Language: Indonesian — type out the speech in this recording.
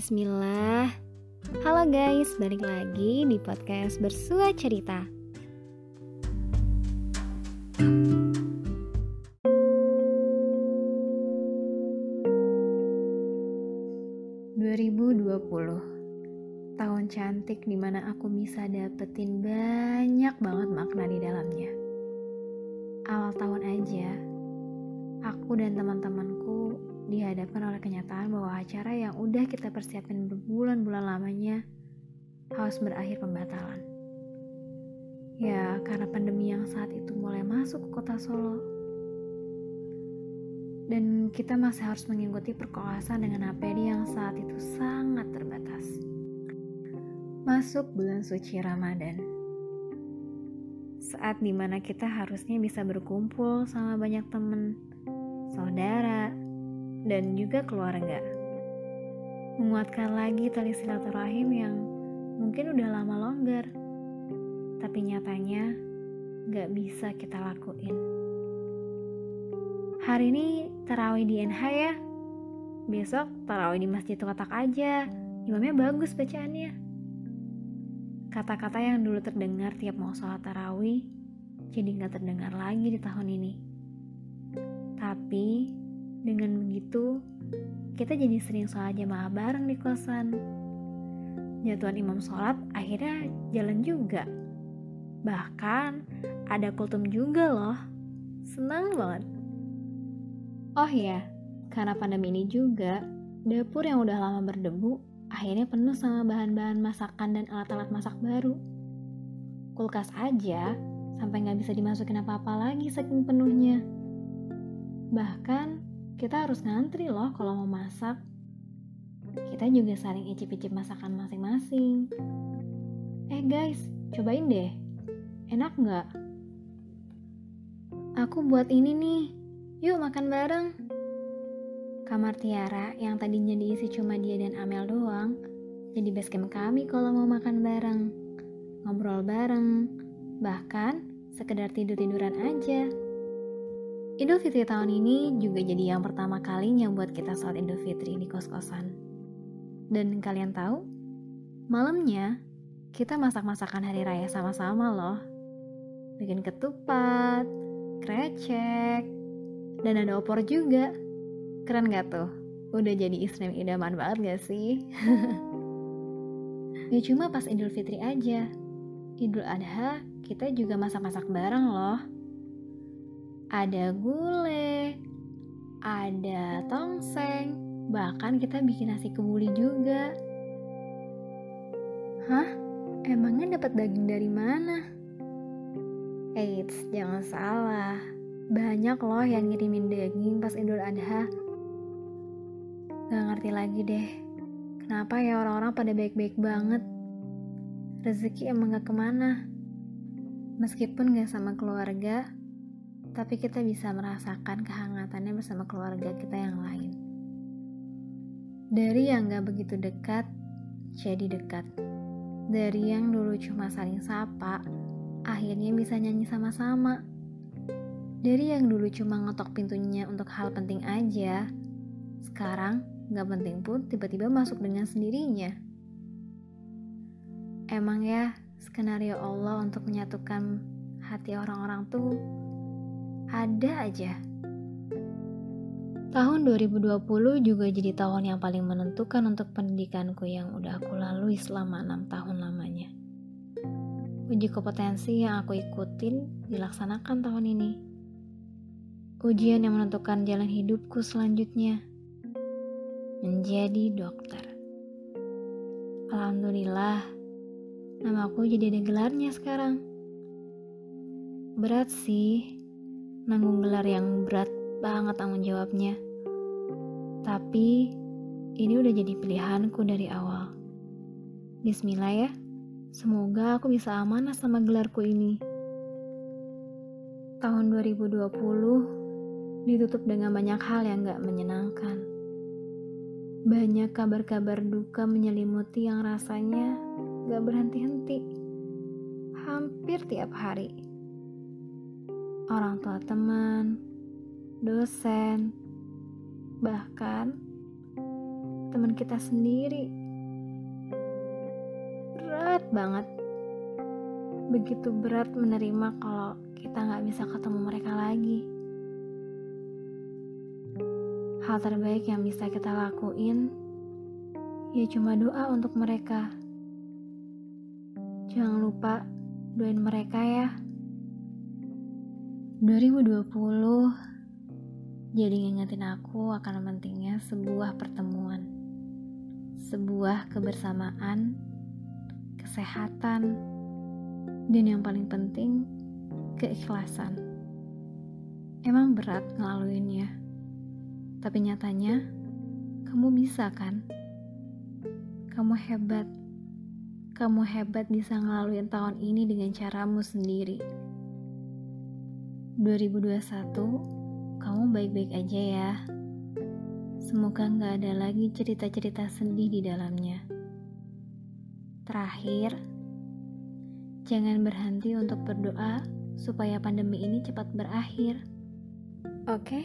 Bismillah. Halo guys, balik lagi di podcast Bersua Cerita. 2020 Tahun cantik di mana aku bisa dapetin banyak banget makna di dalamnya. Awal tahun aja Aku dan teman-temanku kenyataan bahwa acara yang udah kita persiapkan berbulan-bulan lamanya harus berakhir pembatalan. Ya, karena pandemi yang saat itu mulai masuk ke kota Solo. Dan kita masih harus mengikuti perkoasan dengan APD yang saat itu sangat terbatas. Masuk bulan suci Ramadan. Saat di mana kita harusnya bisa berkumpul sama banyak temen, saudara, dan juga keluarga. Menguatkan lagi tali silaturahim yang mungkin udah lama longgar, tapi nyatanya gak bisa kita lakuin. Hari ini tarawih di NH ya, besok tarawih di Masjid Kotak aja, imamnya bagus bacaannya. Kata-kata yang dulu terdengar tiap mau sholat tarawih, jadi gak terdengar lagi di tahun ini. Tapi dengan begitu, kita jadi sering sholat jamaah bareng di kosan. Jatuhan imam sholat akhirnya jalan juga. Bahkan ada kultum juga loh. Senang banget. Oh ya, karena pandemi ini juga, dapur yang udah lama berdebu akhirnya penuh sama bahan-bahan masakan dan alat-alat masak baru. Kulkas aja sampai nggak bisa dimasukin apa-apa lagi saking penuhnya. Bahkan kita harus ngantri loh kalau mau masak. Kita juga saling icip-icip masakan masing-masing. Eh guys, cobain deh. Enak nggak? Aku buat ini nih. Yuk makan bareng. Kamar Tiara yang tadinya diisi cuma dia dan Amel doang, jadi basecamp kami kalau mau makan bareng. Ngobrol bareng, bahkan sekedar tidur-tiduran aja. Idul Fitri tahun ini juga jadi yang pertama kalinya buat kita sholat Idul Fitri di kos-kosan. Dan kalian tahu, malamnya kita masak-masakan hari raya sama-sama loh. Bikin ketupat, krecek, dan ada opor juga. Keren gak tuh? Udah jadi istri idaman banget gak sih? ya cuma pas Idul Fitri aja. Idul Adha kita juga masak-masak bareng loh ada gulai, ada tongseng, bahkan kita bikin nasi kebuli juga. Hah? Emangnya dapat daging dari mana? Eits, jangan salah. Banyak loh yang ngirimin daging pas Idul Adha. Gak ngerti lagi deh. Kenapa ya orang-orang pada baik-baik banget? Rezeki emang gak ke mana. Meskipun gak sama keluarga, tapi kita bisa merasakan kehangatannya bersama keluarga kita yang lain. Dari yang gak begitu dekat, jadi dekat. Dari yang dulu cuma saling sapa, akhirnya bisa nyanyi sama-sama. Dari yang dulu cuma ngetok pintunya untuk hal penting aja, sekarang gak penting pun tiba-tiba masuk dengan sendirinya. Emang ya, skenario Allah untuk menyatukan hati orang-orang tuh ada aja. Tahun 2020 juga jadi tahun yang paling menentukan untuk pendidikanku yang udah aku lalui selama enam tahun lamanya. Uji kompetensi yang aku ikutin dilaksanakan tahun ini. Ujian yang menentukan jalan hidupku selanjutnya. Menjadi dokter. Alhamdulillah, nama aku jadi ada gelarnya sekarang. Berat sih, nanggung gelar yang berat banget tanggung jawabnya. Tapi ini udah jadi pilihanku dari awal. Bismillah ya, semoga aku bisa amanah sama gelarku ini. Tahun 2020 ditutup dengan banyak hal yang gak menyenangkan. Banyak kabar-kabar duka menyelimuti yang rasanya gak berhenti-henti. Hampir tiap hari orang tua teman, dosen, bahkan teman kita sendiri. Berat banget. Begitu berat menerima kalau kita nggak bisa ketemu mereka lagi. Hal terbaik yang bisa kita lakuin ya cuma doa untuk mereka. Jangan lupa doain mereka ya. 2020 jadi ngingetin aku akan pentingnya sebuah pertemuan, sebuah kebersamaan, kesehatan, dan yang paling penting, keikhlasan. Emang berat ngelaluinnya, tapi nyatanya kamu bisa kan? Kamu hebat. Kamu hebat bisa ngelaluin tahun ini dengan caramu sendiri. 2021 kamu baik-baik aja ya. Semoga nggak ada lagi cerita-cerita sedih di dalamnya. Terakhir, jangan berhenti untuk berdoa supaya pandemi ini cepat berakhir. Oke? Okay?